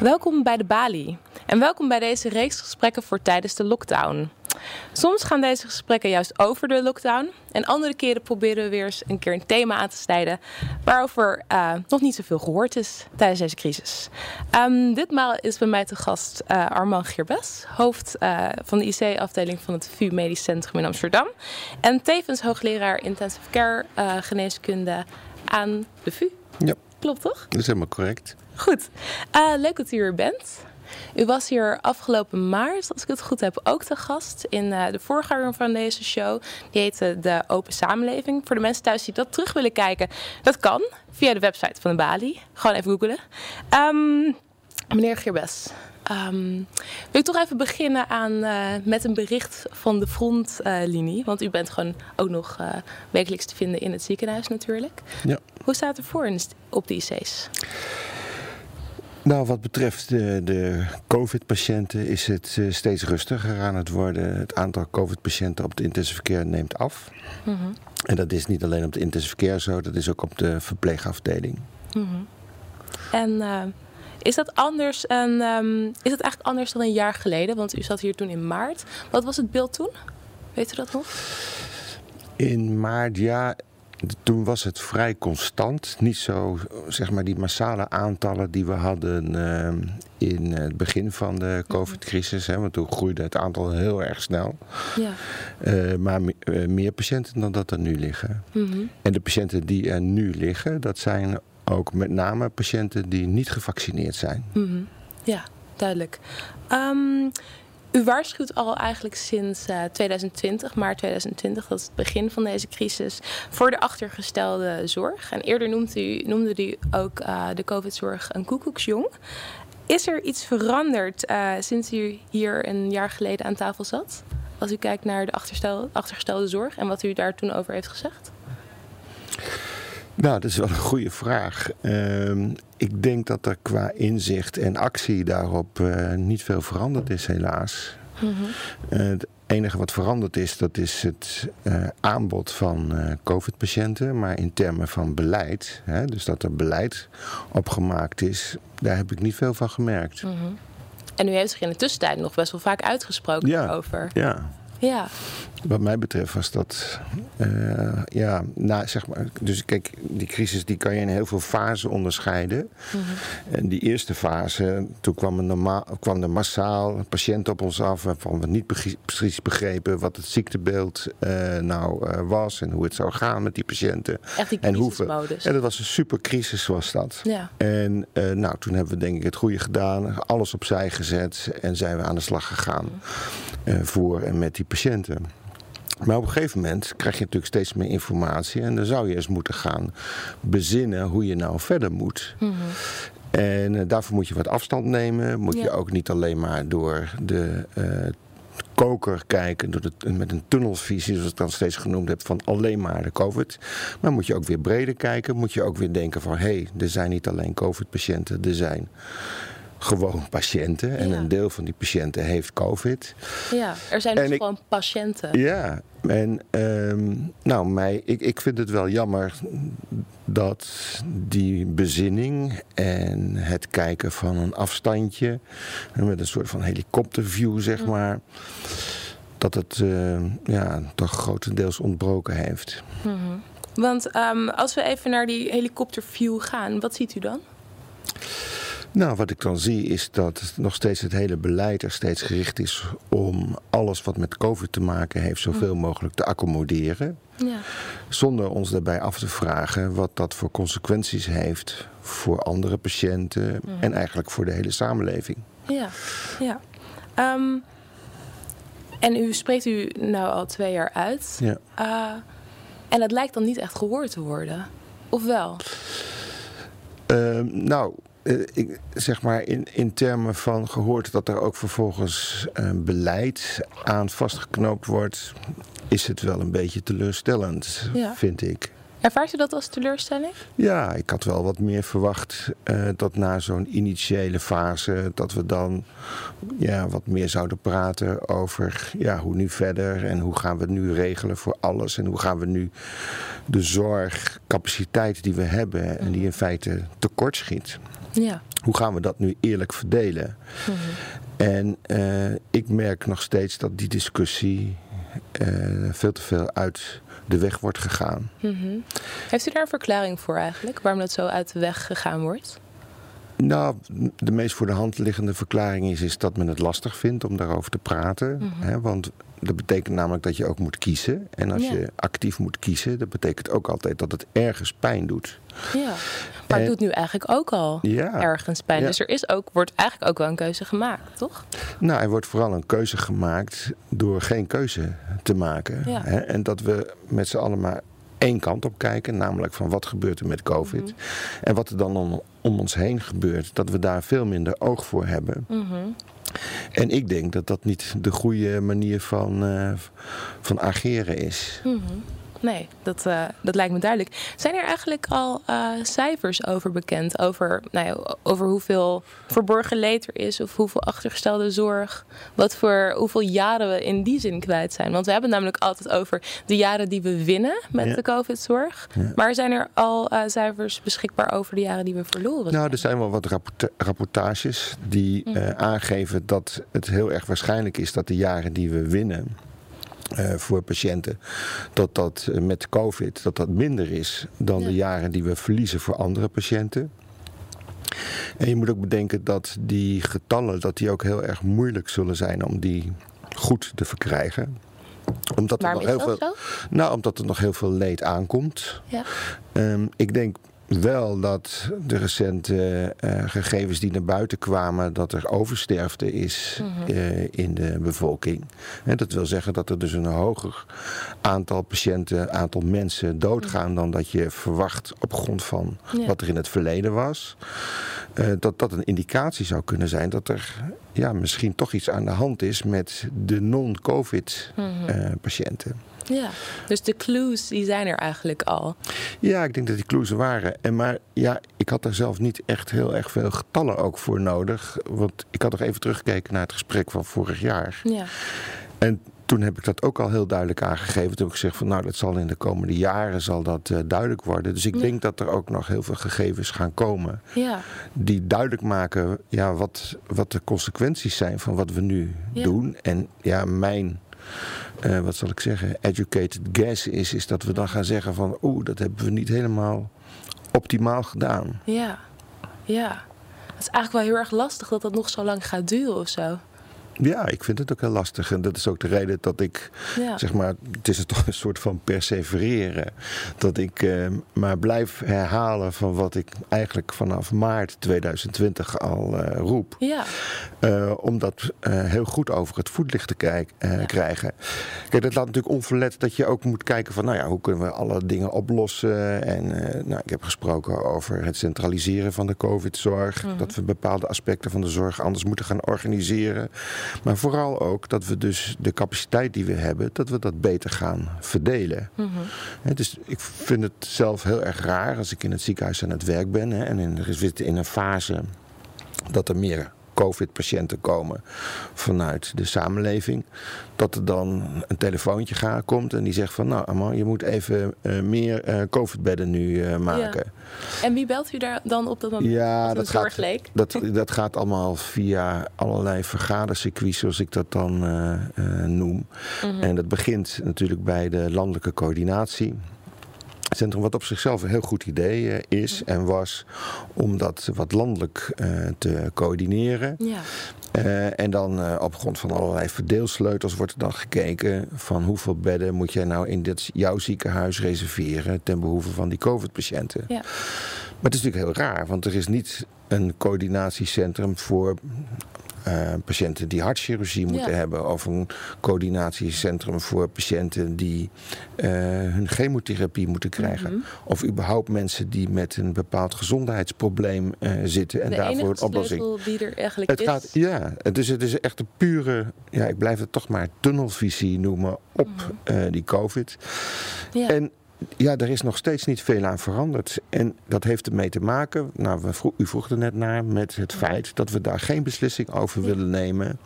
Welkom bij de Bali en welkom bij deze reeks gesprekken voor tijdens de lockdown. Soms gaan deze gesprekken juist over de lockdown en andere keren proberen we weer eens een keer een thema aan te snijden waarover uh, nog niet zoveel gehoord is tijdens deze crisis. Um, ditmaal is bij mij te gast uh, Armand Geerbes, hoofd uh, van de IC-afdeling van het VU Medisch Centrum in Amsterdam en tevens hoogleraar intensive care geneeskunde aan de VU. Ja. Klopt toch? Dat is helemaal correct. Goed. Uh, leuk dat u er bent. U was hier afgelopen maart, als ik het goed heb, ook te gast in uh, de voorganger van deze show. Die heette De Open Samenleving. Voor de mensen thuis die dat terug willen kijken, dat kan via de website van de Bali. Gewoon even googelen. Um, meneer Geerbes, Um, wil ik toch even beginnen aan, uh, met een bericht van de frontlinie. Uh, want u bent gewoon ook nog wekelijks te vinden in het ziekenhuis natuurlijk. Ja. Hoe staat het voor op de IC's? Nou, wat betreft de, de COVID-patiënten is het uh, steeds rustiger aan het worden. Het aantal COVID-patiënten op de intensive care neemt af. Mm -hmm. En dat is niet alleen op de intensive care zo, dat is ook op de verpleegafdeling. Mm -hmm. En uh, is dat anders? En, um, is het eigenlijk anders dan een jaar geleden? Want u zat hier toen in maart. Wat was het beeld toen? Weet u dat nog? In maart, ja. Toen was het vrij constant. Niet zo, zeg maar, die massale aantallen die we hadden uh, in het begin van de COVID-crisis. Hè, want toen groeide het aantal heel erg snel. Ja. Uh, maar uh, meer patiënten dan dat er nu liggen. Mm -hmm. En de patiënten die er nu liggen, dat zijn ook met name patiënten die niet gevaccineerd zijn. Mm -hmm. Ja, duidelijk. Um, u waarschuwt al eigenlijk sinds uh, 2020, maart 2020, dat is het begin van deze crisis, voor de achtergestelde zorg. En eerder noemde u, noemde u ook uh, de COVID-zorg een koekoeksjong. Is er iets veranderd uh, sinds u hier een jaar geleden aan tafel zat? Als u kijkt naar de achtergestelde zorg en wat u daar toen over heeft gezegd? Nou, dat is wel een goede vraag. Uh, ik denk dat er qua inzicht en actie daarop uh, niet veel veranderd is, helaas. Mm -hmm. uh, het enige wat veranderd is, dat is het uh, aanbod van COVID-patiënten. Maar in termen van beleid, hè, dus dat er beleid opgemaakt is, daar heb ik niet veel van gemerkt. Mm -hmm. En u heeft zich in de tussentijd nog best wel vaak uitgesproken ja, over. Ja. Ja. Wat mij betreft was dat, uh, ja, nou, zeg maar, dus kijk, die crisis die kan je in heel veel fasen onderscheiden. Mm -hmm. En die eerste fase, toen kwam er, normaal, kwam er massaal patiënten op ons af waarvan we niet precies begrepen wat het ziektebeeld uh, nou uh, was en hoe het zou gaan met die patiënten. Echt die en hoeveel. En dat was een super crisis was dat. Ja. En nou, toen hebben we denk ik het goede gedaan, alles opzij gezet en zijn we aan de slag gegaan uh, voor en met die patiënten. Maar op een gegeven moment krijg je natuurlijk steeds meer informatie. En dan zou je eens moeten gaan bezinnen hoe je nou verder moet. Mm -hmm. En uh, daarvoor moet je wat afstand nemen. Moet Ja. je ook niet alleen maar door de uh, koker kijken. Door de, met een tunnelvisie, zoals ik dan steeds genoemd heb. Van alleen maar de COVID. Maar moet je ook weer breder kijken. Moet je ook weer denken van... Hé, hey, er zijn niet alleen COVID-patiënten. Er zijn gewoon patiënten. En Ja. een deel van die patiënten heeft COVID. Ja, er zijn En dus ik- gewoon patiënten. Ja, en ehm, nou, mij, ik, ik vind het wel jammer dat die bezinning en het kijken van een afstandje, met een soort van helikopterview, zeg maar, dat het eh, ja, toch grotendeels ontbroken heeft. Mhm. Want um, als we even naar die helikopterview gaan, wat ziet u dan? Nou, wat ik dan zie is dat nog steeds het hele beleid er steeds gericht is om alles wat met COVID te maken heeft zoveel mogelijk te accommoderen. Ja. Zonder ons daarbij af te vragen wat dat voor consequenties heeft voor andere patiënten Mhm. en eigenlijk voor de hele samenleving. Ja, ja. Um, en u spreekt u nou al twee jaar uit. Ja. Uh, en dat lijkt dan niet echt gehoord te worden. Of wel? Uh, nou, uh, ik, zeg maar in, in termen van gehoord dat er ook vervolgens uh, beleid aan vastgeknoopt wordt, is het wel een beetje teleurstellend, Ja. vind ik. Ervaart u dat als teleurstelling? Ja, ik had wel wat meer verwacht uh, dat na zo'n initiële fase dat we dan ja, wat meer zouden praten over ja, hoe nu verder en hoe gaan we het nu regelen voor alles en hoe gaan we nu de zorgcapaciteit die we hebben en die in feite tekort schiet. Ja. Hoe gaan we dat nu eerlijk verdelen? Mhm. En uh, ik merk nog steeds dat die discussie uh, veel te veel uit de weg wordt gegaan. Mm Heeft u daar een verklaring voor eigenlijk? Waarom dat zo uit de weg gegaan wordt? Nou, de meest voor de hand liggende verklaring is, is dat men het lastig vindt om daarover te praten. Mm -hmm. hè, want dat betekent namelijk dat je ook moet kiezen. En als ja. je actief moet kiezen, dat betekent ook altijd dat het ergens pijn doet. Ja, maar het doet nu eigenlijk ook al ja, ergens pijn. Ja. Dus er is ook, wordt eigenlijk ook wel een keuze gemaakt, toch? Nou, er wordt vooral een keuze gemaakt door geen keuze te maken. Hè? En dat we met z'n allen maar één kant op kijken, namelijk van wat gebeurt er met COVID. Mhm. En wat er dan om, om, ons heen gebeurt, dat we daar veel minder oog voor hebben. Mm En ik denk dat dat niet de goede manier van, uh, van ageren is. Mm Nee, dat, uh, dat lijkt me duidelijk. Zijn er eigenlijk al uh, cijfers over bekend? Over, nou ja, over hoeveel verborgen leed er is of hoeveel achtergestelde zorg? Wat voor, hoeveel jaren we in die zin kwijt zijn? Want we hebben het namelijk altijd over de jaren die we winnen met Ja. de COVID-zorg. Ja. Maar zijn er al uh, cijfers beschikbaar over de jaren die we verloren? Nou, er zijn wel wat rapport rapportages die Mhm. aangeven dat het heel erg waarschijnlijk is dat de jaren die we winnen uh, voor patiënten, dat dat uh, met COVID dat dat minder is dan Ja. de jaren die we verliezen voor andere patiënten. En je moet ook bedenken dat die getallen dat die ook heel erg moeilijk zullen zijn om die goed te verkrijgen. Omdat er nog heel veel, nou, omdat er nog heel veel leed aankomt. Ja. Um, ik denk wel dat de recente uh, gegevens die naar buiten kwamen, dat er oversterfte is Mhm. uh, in de bevolking. En dat wil zeggen dat er dus een hoger aantal patiënten, aantal mensen doodgaan dan dat je verwacht op grond van Ja. wat er in het verleden was. Uh, dat dat een indicatie zou kunnen zijn dat er ja, misschien toch iets aan de hand is met de non-COVID Mhm. patiënten. Ja, dus de clues die zijn er eigenlijk al. Ja, ik denk dat die clues er waren. En maar ja, ik had daar zelf niet echt heel erg veel getallen ook voor nodig. Want ik had nog even teruggekeken naar het gesprek van vorig jaar. Ja. En toen heb ik dat ook al heel duidelijk aangegeven. Toen heb ik gezegd van nou, dat zal in de komende jaren zal dat uh, duidelijk worden. Dus ik Ja. denk dat er ook nog heel veel gegevens gaan komen. Ja. Die duidelijk maken ja, wat, wat de consequenties zijn van wat we nu Ja. doen. En ja, mijn uh, wat zal ik zeggen, educated guess is, is dat we dan gaan zeggen van oeh, dat hebben we niet helemaal optimaal gedaan. Ja, ja. Het is eigenlijk wel heel erg lastig dat dat nog zo lang gaat duren of zo. Ja, ik vind het ook heel lastig. En dat is ook de reden dat ik, Ja. zeg maar, het is toch een soort van persevereren. Dat ik uh, maar blijf herhalen van wat ik eigenlijk vanaf maart 2020 al uh, roep. Ja. Uh, om dat heel goed over het voetlicht te kijk, ja. krijgen. Kijk, dat laat natuurlijk onverlet dat je ook moet kijken van, nou ja, hoe kunnen we alle dingen oplossen. En nou, ik heb gesproken over het centraliseren van de COVID-zorg. Mhm. Dat we bepaalde aspecten van de zorg anders moeten gaan organiseren. Maar vooral ook dat we dus de capaciteit die we hebben, dat we dat beter gaan verdelen. Mhm. He, dus ik vind het zelf heel erg raar als ik in het ziekenhuis aan het werk ben he, en in, in een fase dat er meer COVID-patiënten komen vanuit de samenleving. Dat er dan een telefoontje gaat, komt en die zegt van... nou, Aman, je moet even uh, meer uh, COVID-bedden nu uh, maken. Ja. En wie belt u daar dan op dat moment? Ja, dat gaat? Dat, dat gaat allemaal via allerlei vergadercircuits, zoals ik dat dan noem. Mm -hmm. En dat begint natuurlijk bij de landelijke coördinatie. Centrum wat op zichzelf een heel goed idee uh, is en was om dat wat landelijk uh, te coördineren. Ja. Uh, en dan uh, op grond van allerlei verdeelsleutels wordt er dan gekeken van hoeveel bedden moet jij nou in dit, jouw ziekenhuis reserveren ten behoeve van die COVID-patiënten. Ja. Maar het is natuurlijk heel raar, want er is niet een coördinatiecentrum voor uh, patiënten die hartchirurgie moeten ja. hebben. Of een coördinatiecentrum voor patiënten die uh, hun chemotherapie moeten krijgen. Mhm. Mm -hmm. Of überhaupt mensen die met een bepaald gezondheidsprobleem uh, zitten en de daarvoor een oplossing. die er eigenlijk het is. Gaat, ja, dus het is echt een pure, ja, ik blijf het toch maar tunnelvisie noemen op mm -hmm. die COVID. Ja. En ja, er is nog steeds niet veel aan veranderd. En dat heeft ermee te maken, nou, we vroeg, u vroeg er net naar, met het feit dat we daar geen beslissing over willen nemen.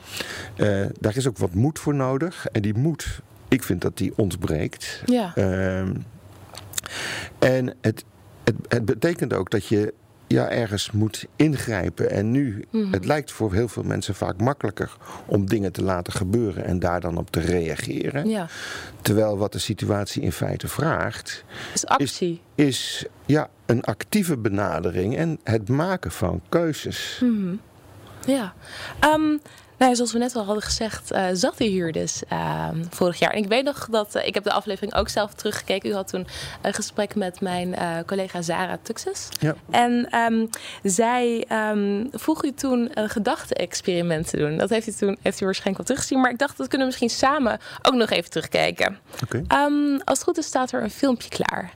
Uh, daar is ook wat moed voor nodig. En die moed, ik vind dat die ontbreekt. Ja. Uh, en het, het, het betekent ook dat je ja, ergens moet ingrijpen. En nu, Mhm. het lijkt voor heel veel mensen vaak makkelijker om dingen te laten gebeuren en daar dan op te reageren. Ja, Terwijl wat de situatie in feite vraagt, dus actie. is ja, een actieve benadering en het maken van keuzes. Mhm. Ja. Ehm, nou, zoals we net al hadden gezegd, eh, zat u hier dus vorig jaar. En ik weet nog dat, eh, ik heb de aflevering ook zelf teruggekeken. U had toen een gesprek met mijn eh, collega Zara Tuxes. Ja. En ehm, zij ehm, vroeg u toen een gedachte-experiment te doen. Dat heeft u toen heeft u waarschijnlijk wel teruggezien. Maar ik dacht, dat kunnen we misschien samen ook nog even terugkijken. Oké. Ehm, als het goed is, staat er een filmpje klaar.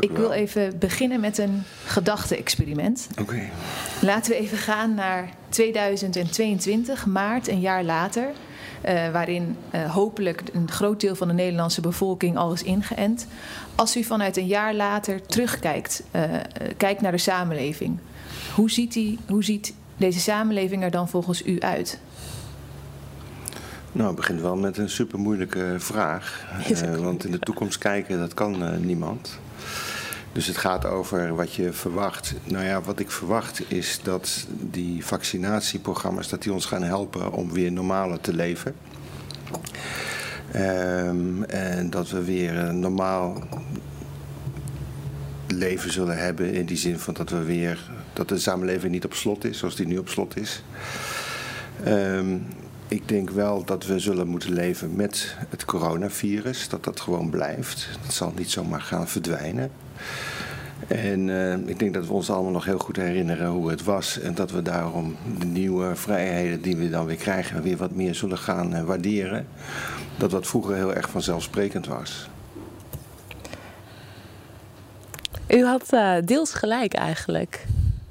Dank Ik wil even beginnen met een gedachte-experiment. Oké. Laten we even gaan naar 2022, maart, een jaar later. eh, waarin eh, hopelijk een groot deel van de Nederlandse bevolking al is ingeënt. Als u vanuit een jaar later terugkijkt, eh, kijkt naar de samenleving. Hoe ziet, die, hoe ziet deze samenleving er dan volgens u uit? Nou, het begint wel met een super moeilijke vraag. Want in de toekomst kijken, dat kan eh, niemand. Dus het gaat over wat je verwacht. Nou ja, wat ik verwacht is dat die vaccinatieprogramma's... dat die ons gaan helpen om weer normaler te leven. Ehm, en dat we weer een normaal leven zullen hebben... in die zin van dat we weer... dat de samenleving niet op slot is zoals die nu op slot is. Ehm, ik denk wel dat we zullen moeten leven met het coronavirus. Dat dat gewoon blijft. Dat zal niet zomaar gaan verdwijnen. En eh, ik denk dat we ons allemaal nog heel goed herinneren hoe het was. En dat we daarom de nieuwe vrijheden die we dan weer krijgen... weer wat meer zullen gaan eh, waarderen. Dat wat vroeger heel erg vanzelfsprekend was. U had eh, deels gelijk eigenlijk.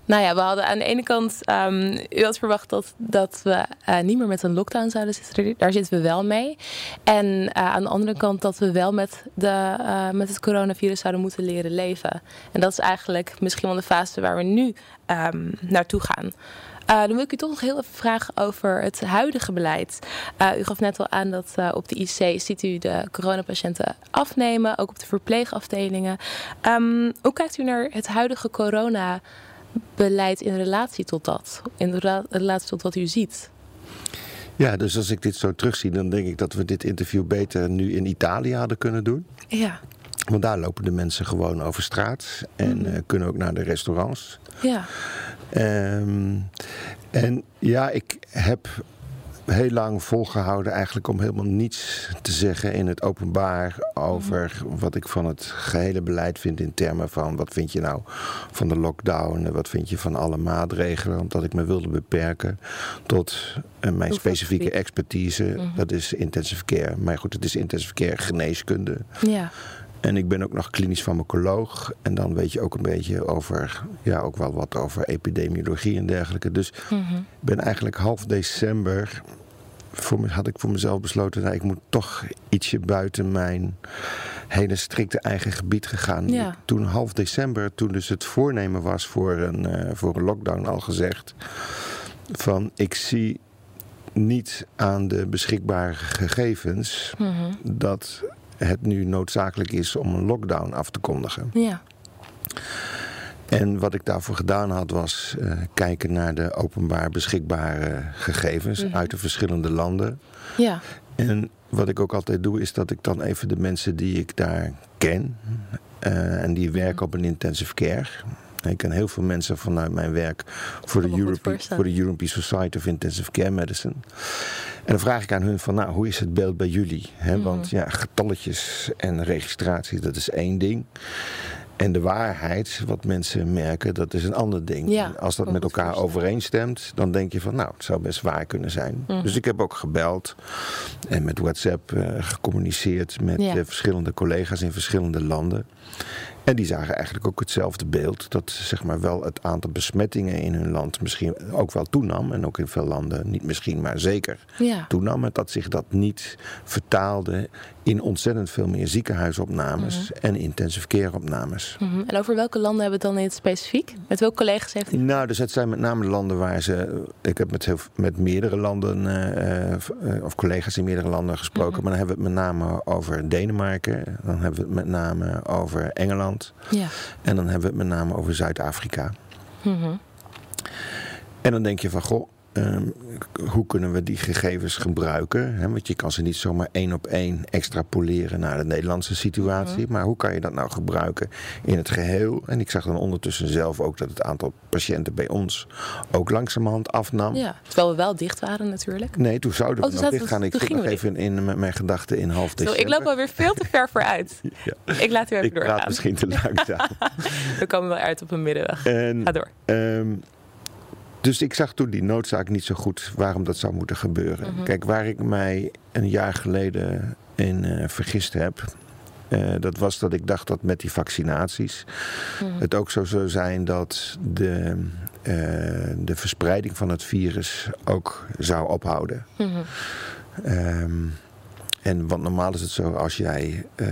Nou ja, we hadden aan de ene kant, ehm, u had verwacht dat, dat we eh, niet meer met een lockdown zouden zitten. Daar zitten we wel mee. En eh, aan de andere kant dat we wel met, de, eh, met het coronavirus zouden moeten leren leven. En dat is eigenlijk misschien wel de fase waar we nu ehm, naartoe gaan. Dan wil ik u toch nog heel even vragen over het huidige beleid. U gaf net al aan dat op de IC ziet u de coronapatiënten afnemen, ook op de verpleegafdelingen. Ehm, hoe kijkt u naar het huidige coronabeleid in relatie tot dat? In rela- relatie tot wat u ziet? Ja, dus als ik dit zo terugzie, dan denk ik dat we dit interview beter nu in Italië hadden kunnen doen. Ja, Want daar lopen de mensen gewoon over straat en eh, kunnen ook naar de restaurants. ja, Ehm, en ja, ik heb heel lang volgehouden eigenlijk om helemaal niets te zeggen in het openbaar over wat ik van het gehele beleid vind in termen van wat vind je nou van de lockdown en wat vind je van alle maatregelen, omdat ik me wilde beperken tot eh, mijn specifieke expertise, dat is intensive care. Maar goed, het is intensive care geneeskunde. ja. En ik ben ook nog klinisch farmacoloog. En dan weet je ook een beetje over, ja, ook wel wat over epidemiologie en dergelijke. Dus Mhm. ben eigenlijk half december, voor me, had ik voor mezelf besloten, nou, ik moet toch ietsje buiten mijn hele strikte eigen gebied gegaan. Ja. Toen half december, toen dus het voornemen was voor een, eh, voor een lockdown al gezegd, van ik zie niet aan de beschikbare gegevens Mhm. dat het nu noodzakelijk is om een lockdown af te kondigen. ja. En wat ik daarvoor gedaan had was eh, kijken naar de openbaar beschikbare gegevens Mhm. uit de verschillende landen. ja. En wat ik ook altijd doe is dat ik dan even de mensen die ik daar ken eh, en die werken op een intensive care. Ik ken heel veel mensen vanuit mijn werk voor de, Europe, voorstellen. voor de European Society of Intensive Care Medicine. En dan vraag ik aan hun van, nou, hoe is het beeld bij jullie? Mhm. Want ja, getalletjes en registratie, dat is één ding. En de waarheid, wat mensen merken, dat is een ander ding. Ja, Als dat met elkaar overeenstemt, dan denk je van, nou, het zou best waar kunnen zijn. Mhm. Dus ik heb ook gebeld en met WhatsApp eh, gecommuniceerd met Ja. eh, verschillende collega's in verschillende landen. En die zagen eigenlijk ook hetzelfde beeld. Dat zeg maar wel het aantal besmettingen in hun land misschien ook wel toenam. En ook in veel landen, niet misschien, maar zeker Ja. toenam. En dat zich dat niet vertaalde in ontzettend veel meer ziekenhuisopnames en intensive care opnames. Mhm. En over welke landen hebben we het dan in het specifiek? Met welke collega's heeft u? Nou, dus het zijn met name de landen waar ze. Ik heb met, heel, met meerdere landen, eh, eh, of collega's in meerdere landen gesproken. Maar dan hebben we het met name over Denemarken. Dan hebben we het met name over Engeland. Ja. En dan hebben we het met name over Zuid-Afrika. Mhm. En dan denk je van, goh, ehm, hoe kunnen we die gegevens gebruiken? Hè, want je kan ze niet zomaar één op één extrapoleren naar de Nederlandse situatie. Maar hoe kan je dat nou gebruiken in het geheel? En ik zag dan ondertussen zelf ook dat het aantal patiënten bij ons ook langzamerhand afnam. ja. Terwijl we wel dicht waren natuurlijk. Nee, toen zouden we Oh, nog dicht gaan. Ik zit nog even in, met mijn gedachten in half Zo, december. ik loop alweer veel te ver vooruit. Ja. Ik laat u even Ik praat doorgaan. misschien te langzaam. We komen wel uit op een middenweg. En, Ga door. Ehm, dus ik zag toen die noodzaak niet zo goed waarom dat zou moeten gebeuren. Mhm. Kijk, waar ik mij een jaar geleden in eh, vergist heb. eh, dat was dat ik dacht dat met die vaccinaties Mhm. het ook zo zou zijn dat de, eh, de verspreiding van het virus ook zou ophouden. Ehm, en want normaal is het zo, als jij eh,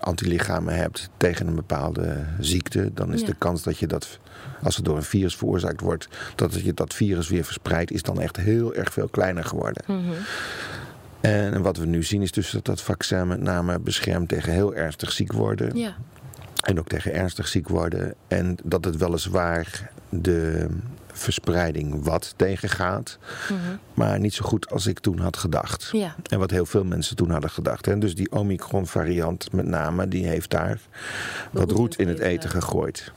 antilichamen hebt tegen een bepaalde ziekte, dan is Ja. de kans dat je dat, als het door een virus veroorzaakt wordt, dat je dat virus weer verspreidt, is dan echt heel erg veel kleiner geworden. Mhm. En wat we nu zien is dus dat dat vaccin met name beschermt tegen heel ernstig ziek worden. Ja. En ook tegen ernstig ziek worden. En dat het weliswaar de verspreiding wat tegengaat. Mhm. Maar niet zo goed als ik toen had gedacht. Ja. En wat heel veel mensen toen hadden gedacht. Hè. Dus die Omicron variant met name, die heeft daar wat roet in het eten. eten gegooid.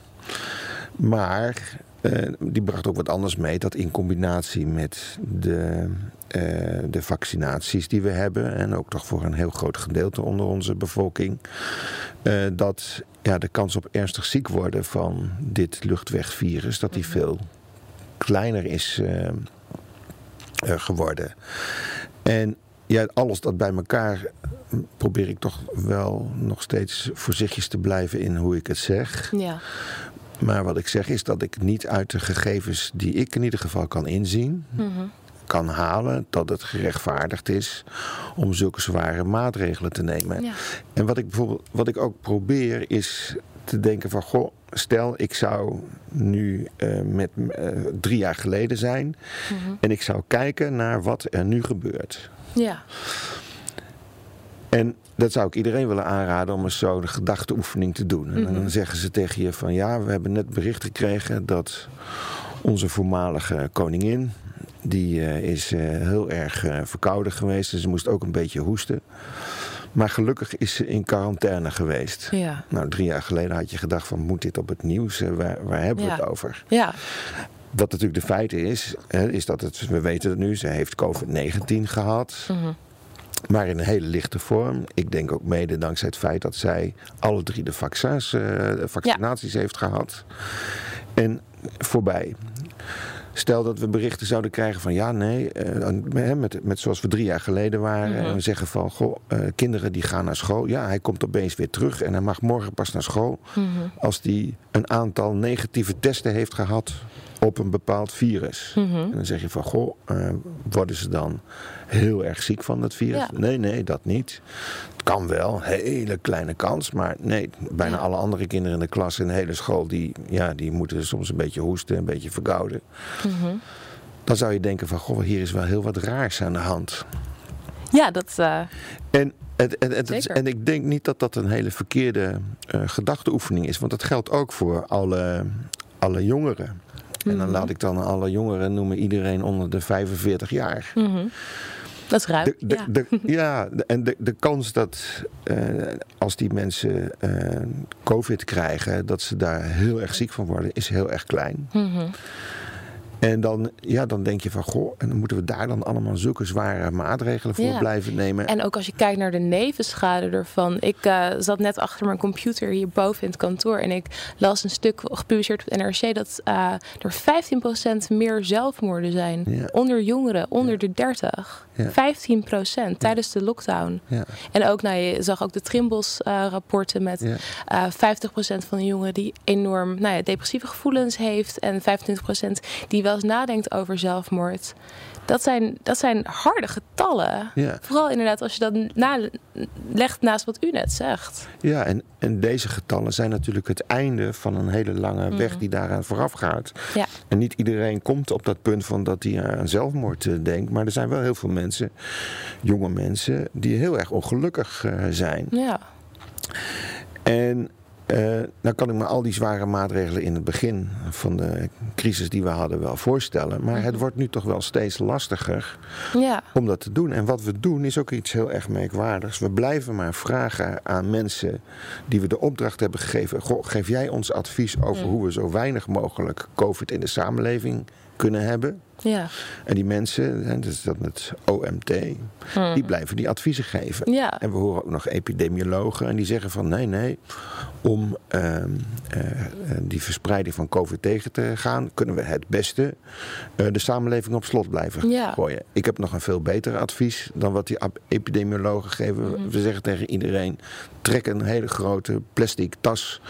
Maar eh, die bracht ook wat anders mee. Dat in combinatie met de, eh, de vaccinaties die we hebben. En ook toch voor een heel groot gedeelte onder onze bevolking. eh, dat ja, de kans op ernstig ziek worden van dit luchtwegvirus. Dat die veel kleiner is eh, eh, geworden. En ja, alles dat bij elkaar probeer ik toch wel nog steeds voorzichtig te blijven in hoe ik het zeg. Ja. Maar wat ik zeg is dat ik niet uit de gegevens die ik in ieder geval kan inzien, Mhm. Kan halen dat het gerechtvaardigd is om zulke zware maatregelen te nemen. Ja. En wat ik bijvoorbeeld, wat ik ook probeer is te denken van goh, stel ik zou nu eh, met eh, drie jaar geleden zijn Mhm. en ik zou kijken naar wat er nu gebeurt. Ja. En dat zou ik iedereen willen aanraden om eens zo'n gedachteoefening te doen. En Mhm. dan zeggen ze tegen je van ja, we hebben net bericht gekregen dat onze voormalige koningin, die eh, is eh, heel erg eh, verkouden geweest. En ze moest ook een beetje hoesten. Maar gelukkig is ze in quarantaine geweest. Ja. Nou, drie jaar geleden had je gedacht van moet dit op het nieuws? Waar, waar hebben we Ja. het over? Ja. Wat natuurlijk de feite is, hè, is dat het, we weten het nu, ze heeft COVID-19 gehad. Mhm. Maar in een hele lichte vorm. Ik denk ook mede dankzij het feit dat zij alle drie de vaccins, de vaccinaties heeft gehad. En voorbij. Stel dat we berichten zouden krijgen van ja, nee, eh, met, met zoals we drie jaar geleden waren. Mhm. En we zeggen van, goh, eh, kinderen die gaan naar school. Ja, hij komt opeens weer terug en hij mag morgen pas naar school. Mhm. Als die een aantal negatieve testen heeft gehad op een bepaald virus. Mhm. En dan zeg je van, goh, eh, worden ze dan heel erg ziek van dat virus? Ja. Nee, nee, dat niet. Het kan wel, hele kleine kans. Maar nee, bijna Ja. alle andere kinderen in de klas in de hele school... die, ja, die moeten soms een beetje hoesten, een beetje verkouden. Mhm. Dan zou je denken van, goh, hier is wel heel wat raars aan de hand. Ja, dat... eh, En, het, en, het- Zeker. en ik denk niet dat dat een hele verkeerde eh gedachteoefening is. Want dat geldt ook voor alle, alle jongeren. En dan Mhm. laat ik dan alle jongeren noemen iedereen onder de 45 jaar. mhm. Dat is ruim. De, de, ja. de, ja, en de, de kans dat eh, als die mensen eh, COVID krijgen, dat ze daar heel erg ziek van worden, is heel erg klein. Mhm. En dan, ja, dan denk je van, goh, en dan moeten we daar dan allemaal zulke zware maatregelen voor Ja. blijven nemen. En ook als je kijkt naar de nevenschade ervan. Ik eh, zat net achter mijn computer hierboven in het kantoor. En ik las een stuk gepubliceerd op het NRC dat er 15% meer zelfmoorden zijn. Ja. Onder jongeren, onder de 30. Ja. 15 procent tijdens de lockdown. Ja. En ook, nou, je zag ook de Trimbos-rapporten met uh, 50 procent van de jongeren die enorm nou ja, depressieve gevoelens heeft. En 25 procent die wel eens nadenkt over zelfmoord. Dat zijn, dat zijn harde getallen. Ja. Vooral inderdaad als je dat legt naast wat u net zegt. Ja, en, en deze getallen zijn natuurlijk het einde van een hele lange weg mhm. die daaraan vooraf gaat. Ja. En niet iedereen komt op dat punt van dat hij aan zelfmoord eh, denkt. Maar er zijn wel heel veel mensen, jonge mensen, die heel erg ongelukkig uh, zijn. Ja. En uh, nou kan ik me al die zware maatregelen in het begin van de crisis die we hadden wel voorstellen. Maar het mhm. wordt nu toch wel steeds lastiger ja. om dat te doen. En wat we doen is ook iets heel erg merkwaardigs. We blijven maar vragen aan mensen die we de opdracht hebben gegeven. Goh, geef jij ons advies over mhm. hoe we zo weinig mogelijk COVID in de samenleving kunnen hebben. Ja. En die mensen, dus dat het OMT, hmm. die blijven die adviezen geven. Ja. En we horen ook nog epidemiologen en die zeggen van nee, nee, om ehm, eh, die verspreiding van COVID tegen te gaan, kunnen we het beste uh, de samenleving op slot blijven ja. gooien. Ik heb nog een veel beter advies dan wat die epidemiologen geven. Hmm. We zeggen tegen iedereen, trek een hele grote plastic tas,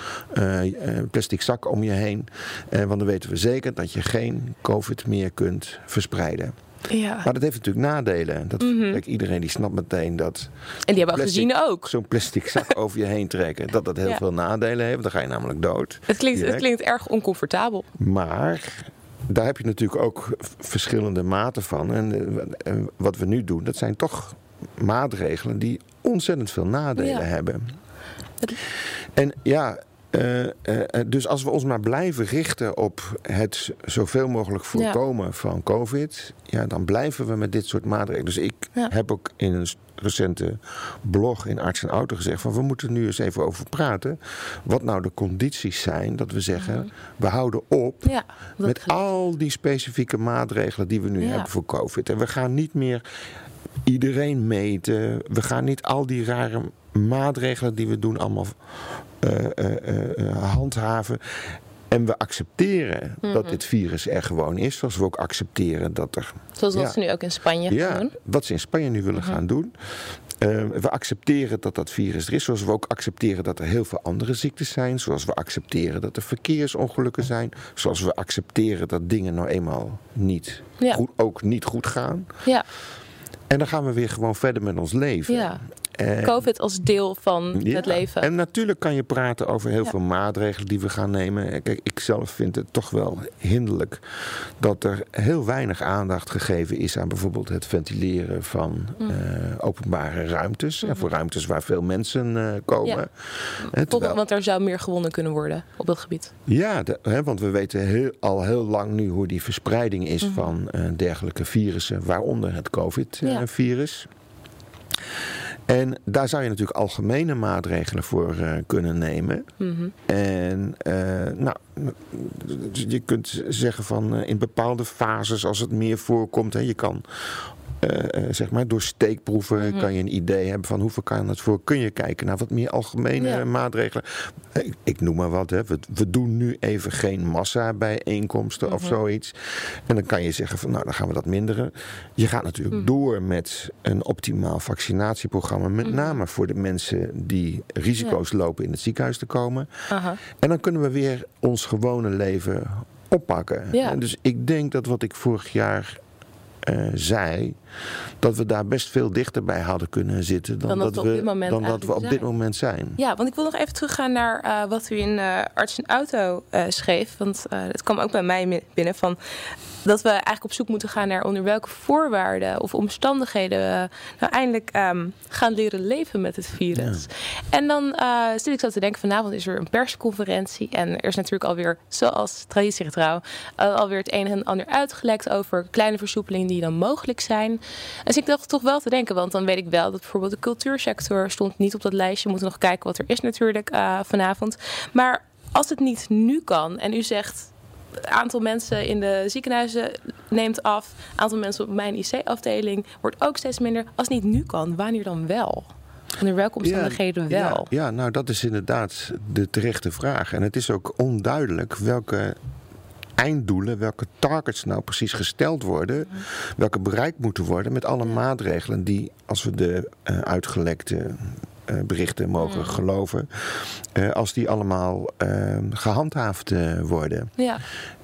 plastic zak om je heen. want dan weten we zeker dat je geen COVID meer kunt verspreiden. Ja. Maar dat heeft natuurlijk nadelen. Dat, mm kijk, iedereen die snapt meteen dat. En die hebben we gezien ook. Zo'n plastic zak over je heen trekken. Dat dat heel veel nadelen heeft. Dan ga je namelijk dood. Het klinkt, het klinkt erg oncomfortabel. Maar daar heb je natuurlijk ook verschillende maten van. En, wat we nu doen, dat zijn toch maatregelen die ontzettend veel nadelen hebben. En ja, uh, dus als we ons maar blijven richten op het zoveel mogelijk voorkomen van COVID, ja, dan blijven we met dit soort maatregelen. Dus ik heb ook in een recente blog in Arts en Auto gezegd van we moeten nu eens even over praten. Wat nou de condities zijn dat we zeggen mhm. we houden op met al die specifieke maatregelen die we nu hebben voor COVID. En we gaan niet meer iedereen meten. We gaan niet al die rare maatregelen die we doen allemaal handhaven. En we accepteren dat mhm. dit virus er gewoon is. Zoals we ook accepteren dat er. Zoals wat ze nu ook in Spanje ja, gaan doen. Wat ze in Spanje nu willen mhm. gaan doen. we accepteren dat dat virus er is. Zoals we ook accepteren dat er heel veel andere ziektes zijn. Zoals we accepteren dat er verkeersongelukken zijn. Zoals we accepteren dat dingen nou eenmaal niet goed, ook niet goed gaan. Ja. En dan gaan we weer gewoon verder met ons leven. Ja. Uh, COVID als deel van het leven. En natuurlijk kan je praten over heel veel maatregelen die we gaan nemen. Kijk, ik zelf vind het toch wel hinderlijk dat er heel weinig aandacht gegeven is aan bijvoorbeeld het ventileren van mm. eh, openbare ruimtes. En mm-hmm. voor ruimtes waar veel mensen uh, komen. Ja. want er zou meer gewonnen kunnen worden op dat gebied. Ja, hè, want we weten heel, al heel lang nu hoe die verspreiding is mm-hmm. van dergelijke virussen, waaronder het COVID-virus. En daar zou je natuurlijk algemene maatregelen voor uh, kunnen nemen. Mm En uh, nou, je kunt zeggen van uh, in bepaalde fases, als het meer voorkomt, hè, je kan zeg maar, door steekproeven mhm. kan je een idee hebben van hoeveel kan het voor. Kun je kijken naar wat meer algemene maatregelen. Ik, ik, noem maar wat. Hè. We, we, doen nu even geen massa-bijeenkomsten of mhm. zoiets. En dan kan je zeggen van nou, dan gaan we dat minderen. Je gaat natuurlijk mhm. door met een optimaal vaccinatieprogramma. Met name voor de mensen die risico's lopen in het ziekenhuis te komen. En dan kunnen we weer ons gewone leven oppakken. dus ik denk dat wat ik vorig jaar uh, zei, dat we daar best veel dichterbij hadden kunnen zitten dan, dat, we, dan dat we op dit moment zijn. Ja, want ik wil nog even teruggaan naar uh, wat u in uh, Arts en Auto schreef. Want het kwam ook bij mij binnen van dat we eigenlijk op zoek moeten gaan naar onder welke voorwaarden of omstandigheden we nou eindelijk um, gaan leren leven met het virus. En dan zit ik zo te denken, vanavond is er een persconferentie en er is natuurlijk alweer, zoals traditiegetrouw, alweer het een en ander uitgelekt over kleine versoepelingen die dan mogelijk zijn. Dus ik dacht toch wel te denken, want dan weet ik wel dat bijvoorbeeld de cultuursector stond niet op dat lijstje. We moeten nog kijken wat er is natuurlijk uh, vanavond. Maar als het niet nu kan en u zegt het aantal mensen in de ziekenhuizen neemt af. Het aantal mensen op mijn IC-afdeling wordt ook steeds minder. Als het niet nu kan, wanneer dan wel? Onder welke omstandigheden wel? Ja, ja, nou dat is inderdaad de terechte vraag. En het is ook onduidelijk welke einddoelen, welke targets nou precies gesteld worden, welke bereikt moeten worden met alle maatregelen die, als we de uh, uitgelekte uh, berichten mogen geloven, uh, als die allemaal ehm, gehandhaafd worden. Ja.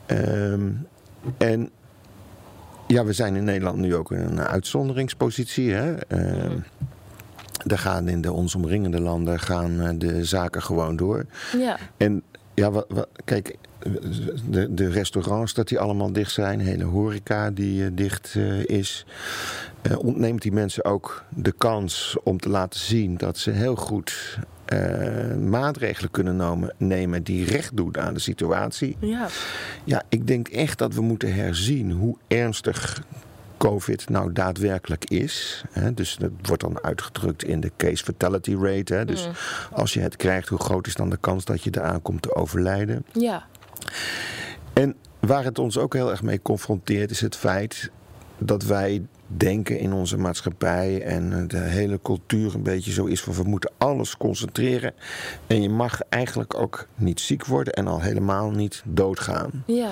Ehm, en ja, we zijn in Nederland nu ook in een uitzonderingspositie. Hè? Uh, daar gaan in de ons omringende landen gaan de zaken gewoon door. Ja. En ja, wat, wat, kijk, de, de restaurants dat die allemaal dicht zijn, hele horeca die uh, dicht uh, is, uh, ontneemt die mensen ook de kans om te laten zien dat ze heel goed maatregelen kunnen nemen, nemen die recht doen aan de situatie. Ja. ja, ik denk echt dat we moeten herzien hoe ernstig COVID nou daadwerkelijk is. Hè, dus dat wordt dan uitgedrukt in de case fatality rate. Hè, dus mm. als je het krijgt, hoe groot is dan de kans dat je eraan komt te overlijden? Ja. En waar het ons ook heel erg mee confronteert, is het feit dat wij denken in onze maatschappij en de hele cultuur een beetje zo is van we moeten alles concentreren en je mag eigenlijk ook niet ziek worden en al helemaal niet doodgaan. Ja.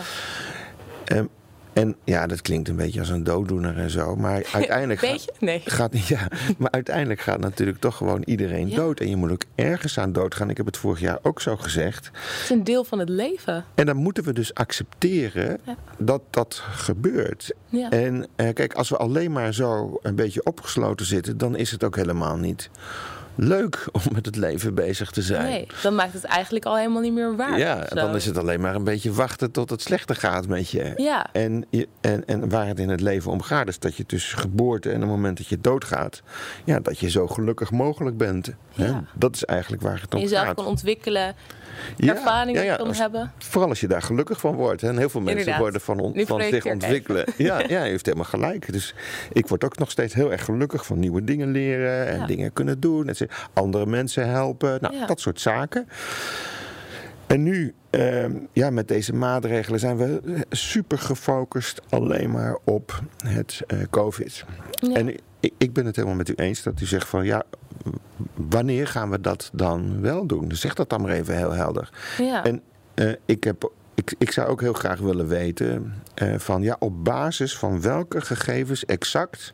Um, en ja, dat klinkt een beetje als een dooddoener en zo. Maar uiteindelijk, Gaat, nee. gaat, ja, maar uiteindelijk gaat natuurlijk toch gewoon iedereen ja. dood. En je moet ook ergens aan doodgaan. Ik heb het vorig jaar ook zo gezegd. Het is een deel van het leven. En dan moeten we dus accepteren ja. dat dat gebeurt. Ja. En eh, kijk, als we alleen maar zo een beetje opgesloten zitten, dan is het ook helemaal niet leuk om met het leven bezig te zijn. Nee, dan maakt het eigenlijk al helemaal niet meer waar. Ja, zo. dan is het alleen maar een beetje wachten tot het slechter gaat met je. Ja. En, je, en, en waar het in het leven om gaat, is dat je tussen geboorte en het moment dat je doodgaat, ja, dat je zo gelukkig mogelijk bent. Ja. Hè? Dat is eigenlijk waar het om jezelf gaat. kan ontwikkelen. Ervaringen ja, ja, kan als, hebben. Vooral als je daar gelukkig van wordt. Hè. En heel veel mensen Inderdaad. worden van, on, van zich ontwikkelen. Ja, ja, je heeft helemaal gelijk. Dus ik word ook nog steeds heel erg gelukkig van nieuwe dingen leren en dingen kunnen doen. En andere mensen helpen. Nou, Ja. dat soort zaken. En nu, ehm, ja, met deze maatregelen zijn we super gefocust alleen maar op het eh, COVID. Ja. En ik, ik ben het helemaal met u eens dat u zegt van ja, wanneer gaan we dat dan wel doen? Dus zeg dat dan maar even heel helder. Ja. En eh, ik, heb, ik, ik zou ook heel graag willen weten eh, van ja, op basis van welke gegevens exact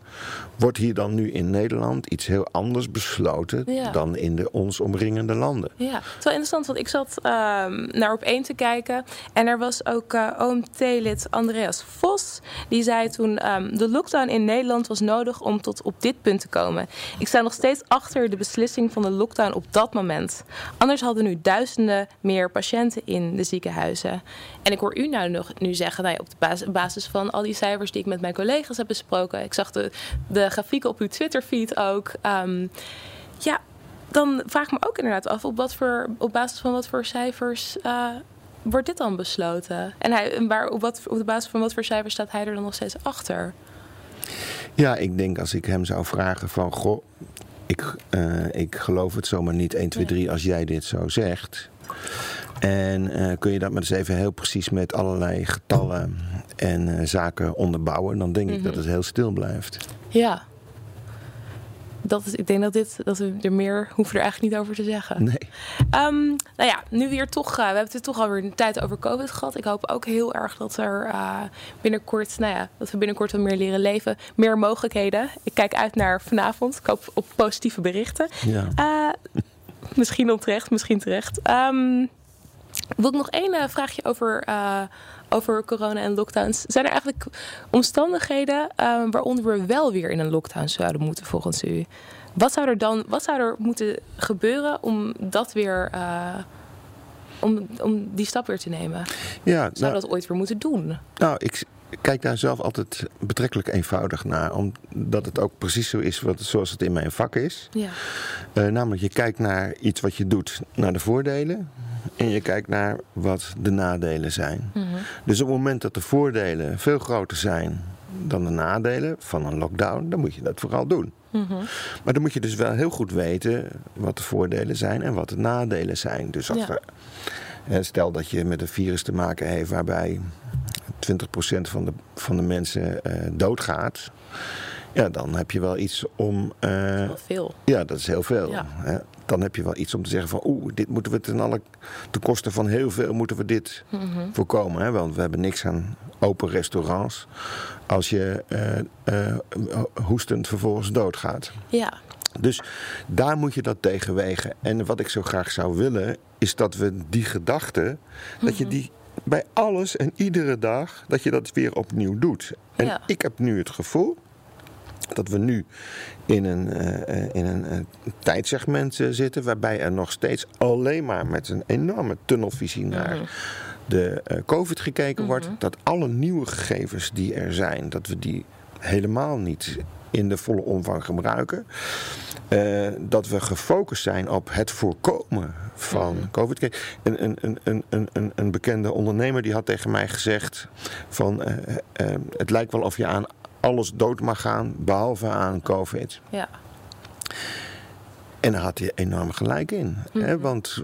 wordt hier dan nu in Nederland iets heel anders besloten Ja. dan in de ons omringende landen? Ja, het is wel interessant, want ik zat ehm, naar op één te kijken. En er was ook eh, OMT-lid Andreas Vos. Die zei toen, ehm, de lockdown in Nederland was nodig om tot op dit punt te komen. Ik sta nog steeds achter de beslissing van de lockdown op dat moment. Anders hadden nu duizenden meer patiënten in de ziekenhuizen. En ik hoor u nou nog nu zeggen, nou ja, op de basis, basis van al die cijfers die ik met mijn collega's heb besproken. Ik zag de, de grafieken op uw Twitter-feed ook. ehm, ja, dan vraag ik me ook inderdaad af op, wat voor, op basis van wat voor cijfers eh, wordt dit dan besloten? En hij, waar, op, wat, op de basis van wat voor cijfers staat hij er dan nog steeds achter? Ja, ik denk als ik hem zou vragen van goh, ik, eh, ik geloof het zomaar niet 1, 2, 3 als jij dit zo zegt. En eh, kun je dat maar eens even heel precies met allerlei getallen en eh, zaken onderbouwen, dan denk ik dat het heel stil blijft. Ja. Dat is, ik denk dat, dit, dat we er meer hoeven er eigenlijk niet over te zeggen. Nee. Ehm, nou ja, nu weer toch. eh, we hebben het toch alweer een tijd over COVID gehad. Ik hoop ook heel erg dat er binnenkort, nou ja, dat we binnenkort wat meer leren leven. Meer mogelijkheden. Ik kijk uit naar vanavond. Ik hoop op positieve berichten. Ja. Misschien onterecht, misschien terecht. Ehm, wil ik nog één eh, vraagje over, eh, over corona en lockdowns. Zijn er eigenlijk omstandigheden eh, waaronder we wel weer in een lockdown zouden moeten volgens u? Wat zou er dan wat zou er moeten gebeuren om dat weer. om, om die stap weer te nemen? Ja, Zou nou, dat ooit weer moeten doen? nou, ik kijk daar zelf altijd betrekkelijk eenvoudig naar. Omdat het ook precies zo is wat, zoals het in mijn vak is. Ja. Namelijk, je kijkt naar iets wat je doet, naar de voordelen. En je kijkt naar wat de nadelen zijn. Mhm. Dus op het moment dat de voordelen veel groter zijn dan de nadelen van een lockdown, dan moet je dat vooral doen. Mhm. Maar dan moet je dus wel heel goed weten wat de voordelen zijn en wat de nadelen zijn. Dus als Ja. er, stel dat je met een virus te maken heeft waarbij 20% van de, van de mensen eh, doodgaat. Ja, dan heb je wel iets om. Uh, veel. Ja, dat is heel veel. Ja. Hè? Dan heb je wel iets om te zeggen van oeh, dit moeten we ten alle ten koste van heel veel moeten we dit mm voorkomen. Hè? Want we hebben niks aan open restaurants als je uh, hoestend vervolgens doodgaat. Ja. Dus daar moet je dat tegen wegen. En wat ik zo graag zou willen, is dat we die gedachte, dat je mhm. die bij alles en iedere dag, dat je dat weer opnieuw doet. En ik heb nu het gevoel dat we nu in een, uh, in een uh, tijdsegment zitten waarbij er nog steeds alleen maar met een enorme tunnelvisie naar mhm. de COVID gekeken wordt. Mhm. Dat alle nieuwe gegevens die er zijn, dat we die helemaal niet in de volle omvang gebruiken. Dat we gefocust zijn op het voorkomen van mm. COVID. Een, een, een, een, een, een bekende ondernemer die had tegen mij gezegd van het lijkt wel of je aan alles dood mag gaan behalve aan COVID. Ja. En daar had hij enorm gelijk in. Mm. Hè? Want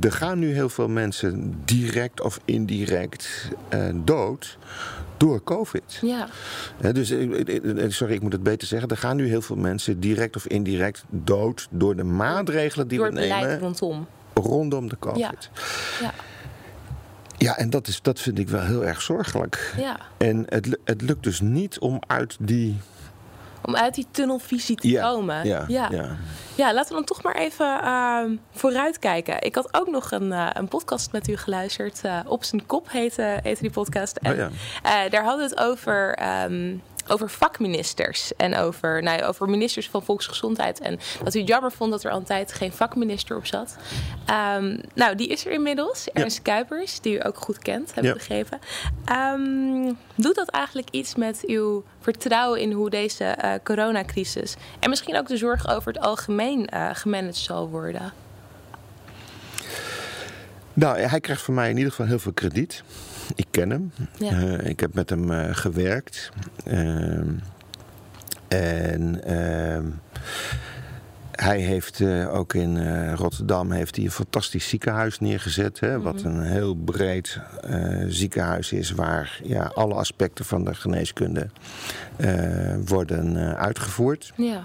er gaan nu heel veel mensen direct of indirect dood door COVID. Ja. dus, sorry, ik moet het beter zeggen. Er gaan nu heel veel mensen direct of indirect dood door de maatregelen die door we nemen. rondom. Rondom de COVID. Ja. ja. Ja, en dat, is, dat vind ik wel heel erg zorgelijk. Ja. En het, het lukt dus niet om uit die om uit die tunnelvisie te komen. Ja, ja. ja. ja, laten we dan toch maar even uh, vooruit kijken. Ik had ook nog een, uh, een podcast met u geluisterd. Uh, Op zijn kop heette, heette die podcast. En oh, ja. Eh, daar hadden we het over um, over vakministers en over, nou, over ministers van volksgezondheid. En dat u het jammer vond dat er al een tijd geen vakminister op zat. Um, nou, die is er inmiddels. Ernst Kuipers, die u ook goed kent, heb ik begrepen. Um, doet dat eigenlijk iets met uw vertrouwen in hoe deze uh, coronacrisis en misschien ook de zorg over het algemeen uh, gemanaged zal worden? Nou, hij krijgt van mij in ieder geval heel veel krediet. Ik ken hem. Ja. Uh, ik heb met hem uh, gewerkt. Uh, en ehm, hij heeft uh, ook in Rotterdam heeft hij een fantastisch ziekenhuis neergezet. Hè. Wat een heel breed uh, ziekenhuis is waar ja, alle aspecten van de geneeskunde worden uitgevoerd. Ja.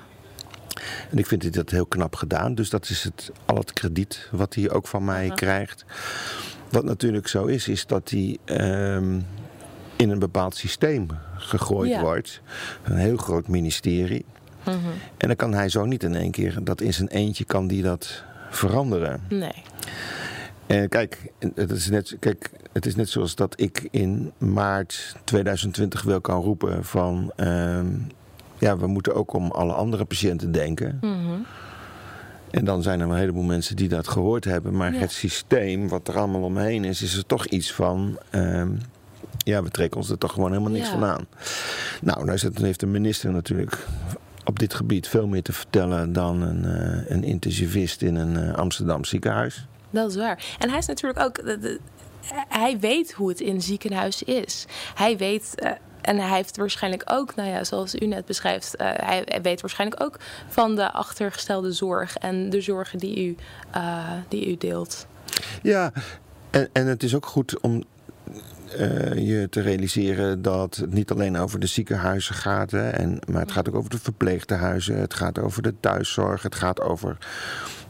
En ik vind dat heel knap gedaan. Dus dat is het, al het krediet wat hij ook van mij krijgt. Wat natuurlijk zo is, is dat hij um, in een bepaald systeem gegooid ja. wordt. Een heel groot ministerie. Mm -hmm. En dan kan hij zo niet in één keer, dat in zijn eentje kan die dat veranderen. Nee. En kijk het, is net, kijk, het is net zoals dat ik in maart 2020 wel kan roepen van... Um, ja, we moeten ook om alle andere patiënten denken. Mm -hmm. En dan zijn er een heleboel mensen die dat gehoord hebben. Maar ja. het systeem wat er allemaal omheen is, is er toch iets van. Um, ja, we trekken ons er toch gewoon helemaal niks Ja. van aan. Nou, nou het, heeft de minister natuurlijk op dit gebied veel meer te vertellen dan een, uh, een intensivist in een uh, Amsterdam ziekenhuis. Dat is waar. En hij is natuurlijk ook. de- de- hij weet hoe het in een ziekenhuis is. Hij weet. En hij heeft waarschijnlijk ook, nou ja, zoals u net beschrijft, eh, hij, hij weet waarschijnlijk ook van de achtergestelde zorg en de zorgen die u, eh, die u deelt. Ja, en, en het is ook goed om uh, je te realiseren dat het niet alleen over de ziekenhuizen gaat, hè, en, maar het gaat ook over de verpleegtehuizen, het gaat over de thuiszorg, het gaat over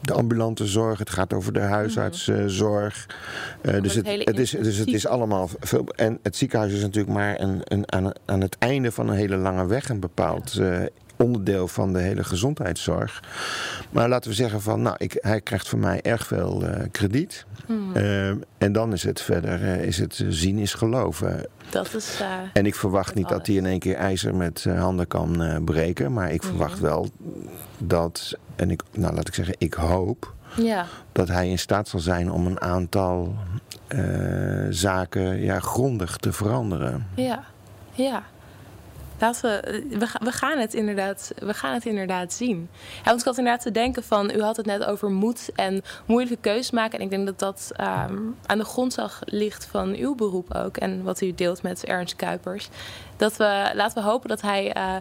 de ambulante zorg, het gaat over de huisartszorg. Uh, dus, het het, is, dus het is allemaal veel. En het ziekenhuis is natuurlijk maar een, een, aan, aan het einde van een hele lange weg een bepaald uh, onderdeel van de hele gezondheidszorg. Maar laten we zeggen van, nou, ik, hij krijgt van mij erg veel uh, krediet. Hmm. Uh, en dan is het verder, uh, is het zien is geloven. Dat is. Uh, En ik verwacht niet dat hij in één keer ijzer met uh, handen kan breken. Maar ik Mhm. verwacht wel dat, en ik, nou laat ik zeggen, ik hoop ja, dat hij in staat zal zijn om een aantal zaken ja, grondig te veranderen. ja, ja. Laten we, we, ga- we, gaan het inderdaad, we gaan het inderdaad zien. Ja, want ik had inderdaad te denken van, u had het net over moed en moeilijke keuzes maken. En ik denk dat dat um, aan de grondslag ligt van uw beroep ook. En wat u deelt met Ernst Kuipers. Dat we, laten we hopen dat hij uh,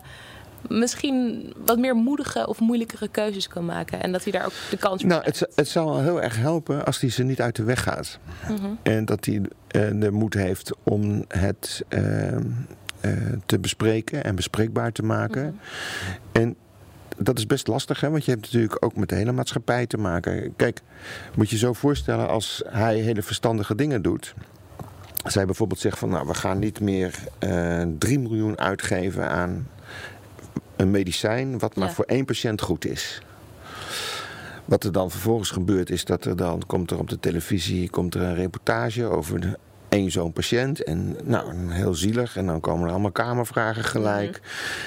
misschien wat meer moedige of moeilijkere keuzes kan maken. En dat hij daar ook de kans voor Nou, het, het zal heel erg helpen als hij ze niet uit de weg gaat. Mm -hmm. En dat hij uh, de moed heeft om het... Uh, te bespreken en bespreekbaar te maken. Mhm. En dat is best lastig, hè? want je hebt natuurlijk ook met de hele maatschappij te maken. Kijk, moet je zo voorstellen als hij hele verstandige dingen doet. Zij bijvoorbeeld zegt van, nou, we gaan niet meer eh 3 miljoen uitgeven aan een medicijn wat maar Ja. voor één patiënt goed is. Wat er dan vervolgens gebeurt is dat er dan komt er op de televisie komt er een reportage over de, één zo'n patiënt. En nou, heel zielig. En dan komen er allemaal kamervragen gelijk.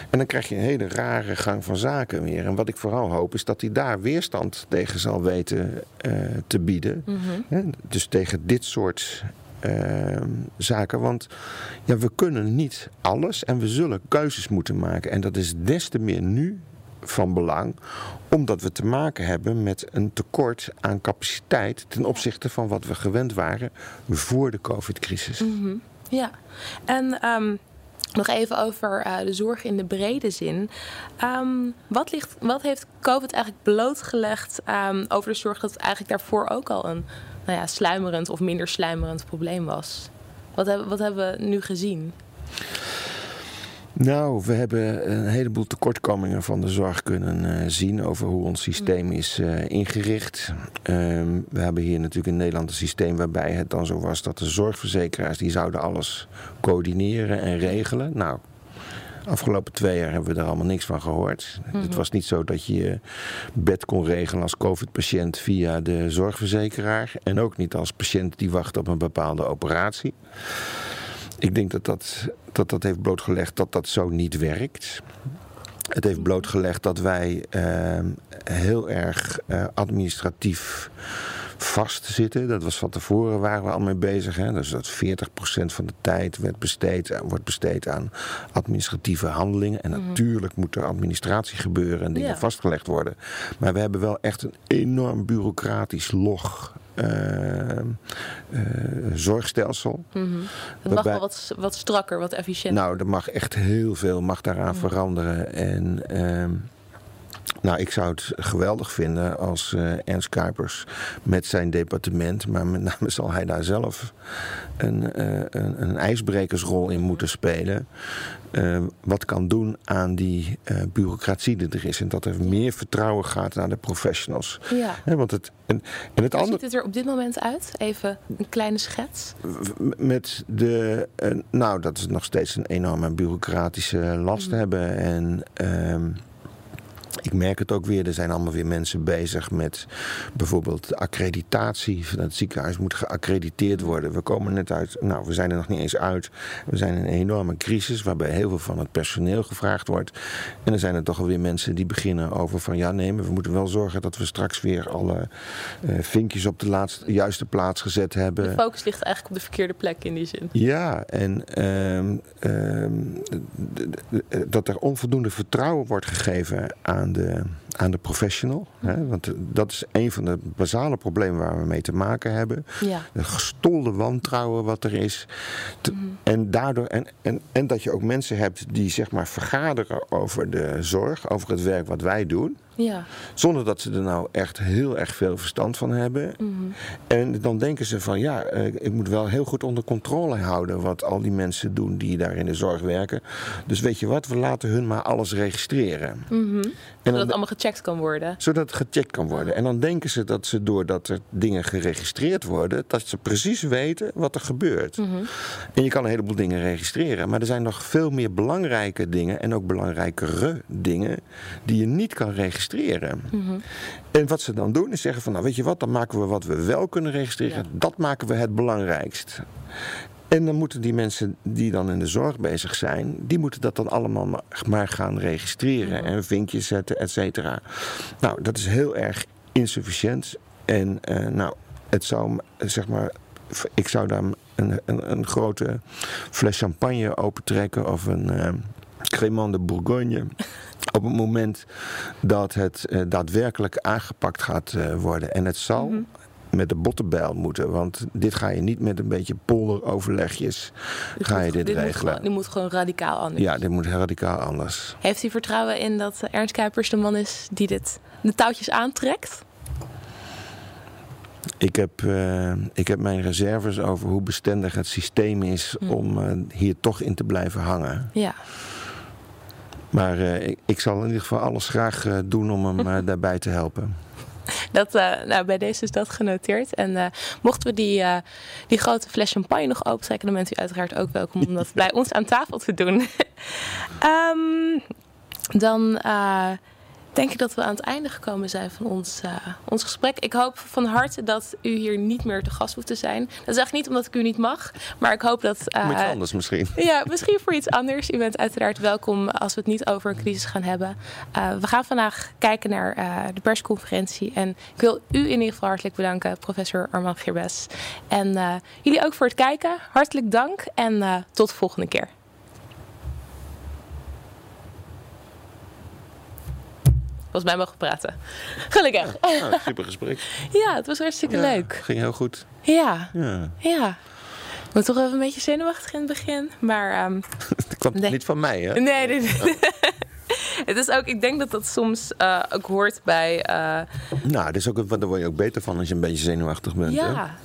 En dan krijg je een hele rare gang van zaken weer. En wat ik vooral hoop is dat hij daar weerstand tegen zal weten eh, te bieden. Mhm. Dus tegen dit soort eh, zaken. Want ja, we kunnen niet alles en we zullen keuzes moeten maken. En dat is des te meer nu van belang, omdat we te maken hebben met een tekort aan capaciteit ten opzichte van wat we gewend waren voor de COVID-crisis. Mhm. Ja, en ehm, nog even over eh, de zorg in de brede zin. Ehm, wat, ligt, wat heeft COVID eigenlijk blootgelegd ehm, over de zorg dat het eigenlijk daarvoor ook al een nou ja, sluimerend of minder sluimerend probleem was? Wat hebben, wat hebben we nu gezien? Nou, we hebben een heleboel tekortkomingen van de zorg kunnen eh, zien over hoe ons systeem is eh, ingericht. Ehm, we hebben hier natuurlijk in Nederland een systeem waarbij het dan zo was dat de zorgverzekeraars die zouden alles coördineren en regelen. Nou, afgelopen twee jaar hebben we er allemaal niks van gehoord. Het was niet zo dat je je bed kon regelen als COVID-patiënt via de zorgverzekeraar. En ook niet als patiënt die wacht op een bepaalde operatie. Ik denk dat dat, dat dat heeft blootgelegd dat dat zo niet werkt. Het heeft blootgelegd dat wij eh, heel erg eh, administratief vastzitten. Dat was van tevoren waren we al mee bezig. Hè? Dus dat 40% van de tijd werd besteed, wordt besteed aan administratieve handelingen. En natuurlijk moet er administratie gebeuren en dingen Ja. vastgelegd worden. Maar we hebben wel echt een enorm bureaucratisch log. Eh, eh, zorgstelsel. Mhm. Het mag wel wat, wat strakker, wat efficiënter. Nou, er mag echt heel veel mag daaraan veranderen. En ehm, nou, ik zou het geweldig vinden als eh, Ernst Kuipers met zijn departement, maar met name zal hij daar zelf een, eh, een, een ijsbrekersrol in moeten spelen. eh, wat kan doen aan die bureaucratie die er is. En dat er meer vertrouwen gaat naar de professionals. ja. Want het, en, en het Hoe andere. ziet het er op dit moment uit? Even een kleine schets. met de. nou, dat is nog steeds een enorme bureaucratische last hebben. En. ehm, ik merk het ook weer, er zijn allemaal weer mensen bezig met bijvoorbeeld de accreditatie. Van het ziekenhuis moet geaccrediteerd worden. We komen net uit, nou we zijn er nog niet eens uit. We zijn in een enorme crisis waarbij heel veel van het personeel gevraagd wordt. En dan zijn er toch alweer mensen die beginnen over van ja nee, maar we moeten wel zorgen dat we straks weer alle eh, vinkjes op de laatste, juiste plaats gezet hebben. De focus ligt eigenlijk op de verkeerde plek in die zin. Ja, en ehm, ehm, dat er onvoldoende vertrouwen wordt gegeven aan de, aan de professional. Hè? Want dat is een van de basale problemen waar we mee te maken hebben. Ja. De gestolde wantrouwen wat er is. Te- En daardoor en, en, en dat je ook mensen hebt die zeg maar vergaderen over de zorg, over het werk wat wij doen. Ja. Zonder dat ze er nou echt heel erg veel verstand van hebben. En dan denken ze van ja, eh, ik moet wel heel goed onder controle houden wat al die mensen doen die daar in de zorg werken. Dus weet je wat, we laten hun maar alles registreren. En Zodat het allemaal gecheckt kan worden. zodat het gecheckt kan worden. En dan denken ze dat ze doordat er dingen geregistreerd worden, dat ze precies weten wat er gebeurt. En je kan een heleboel dingen registreren, maar er zijn nog veel meer belangrijke dingen en ook belangrijkere dingen die je niet kan registreren. En wat ze dan doen is zeggen van nou weet je wat, dan maken we wat we wel kunnen registreren. Ja. Dat maken we het belangrijkst. En dan moeten die mensen die dan in de zorg bezig zijn, die moeten dat dan allemaal ma- maar gaan registreren en vinkjes zetten, et cetera. Nou, dat is heel erg insufficiënt. En eh, nou, het zou zeg maar, ik zou daar een, een, een grote fles champagne opentrekken of een Crémant de Bourgogne. Op het moment dat het eh, daadwerkelijk aangepakt gaat worden. En het zal met de bottenbijl moeten. Want dit ga je niet met een beetje polderoverlegjes Dus ga je moet- dit, Moet regelen. gewoon, dit moet gewoon radicaal anders. ja, dit moet radicaal anders. Heeft u vertrouwen in dat eh, Ernst Kuipers de man is die dit, de touwtjes aantrekt? Ik heb, uh, ik heb mijn reserves over hoe bestendig het systeem is Hm. om uh, hier toch in te blijven hangen. Ja. Maar uh, ik, ik, zal in ieder geval alles graag doen om hem daarbij te helpen. Dat, uh, nou, bij deze is dat genoteerd. En uh, mochten we die, uh, die grote fles champagne nog opentrekken, dan bent u uiteraard ook welkom om dat bij ons aan tafel te doen. um, dan denk ik dat we aan het einde gekomen zijn van ons, ons gesprek. Ik hoop van harte dat u hier niet meer te gast hoeft te zijn. Dat is eigenlijk niet omdat ik u niet mag, maar ik hoop dat... Met anders misschien. Ja, misschien voor iets anders. U bent uiteraard welkom als we het niet over een crisis gaan hebben. Uh, we gaan vandaag kijken naar de persconferentie. En ik wil u in ieder geval hartelijk bedanken, professor Armand Gerbes. En jullie ook voor het kijken. Hartelijk dank en tot de volgende keer. Volgens mij mogen praten. Gelukkig. Ja, nou, super gesprek. ja, het was hartstikke ja, leuk. Ging heel goed. Ja. Ja. Ja. Ik ben toch even een beetje zenuwachtig in het begin. Maar. Um, dat kwam nee. niet van mij, hè? Nee, nee, nee. Oh. het is ook, ik denk dat dat soms uh, ook hoort bij. Uh... Nou, dat is ook, daar word je ook beter van als je een beetje zenuwachtig bent. Ja. Hè?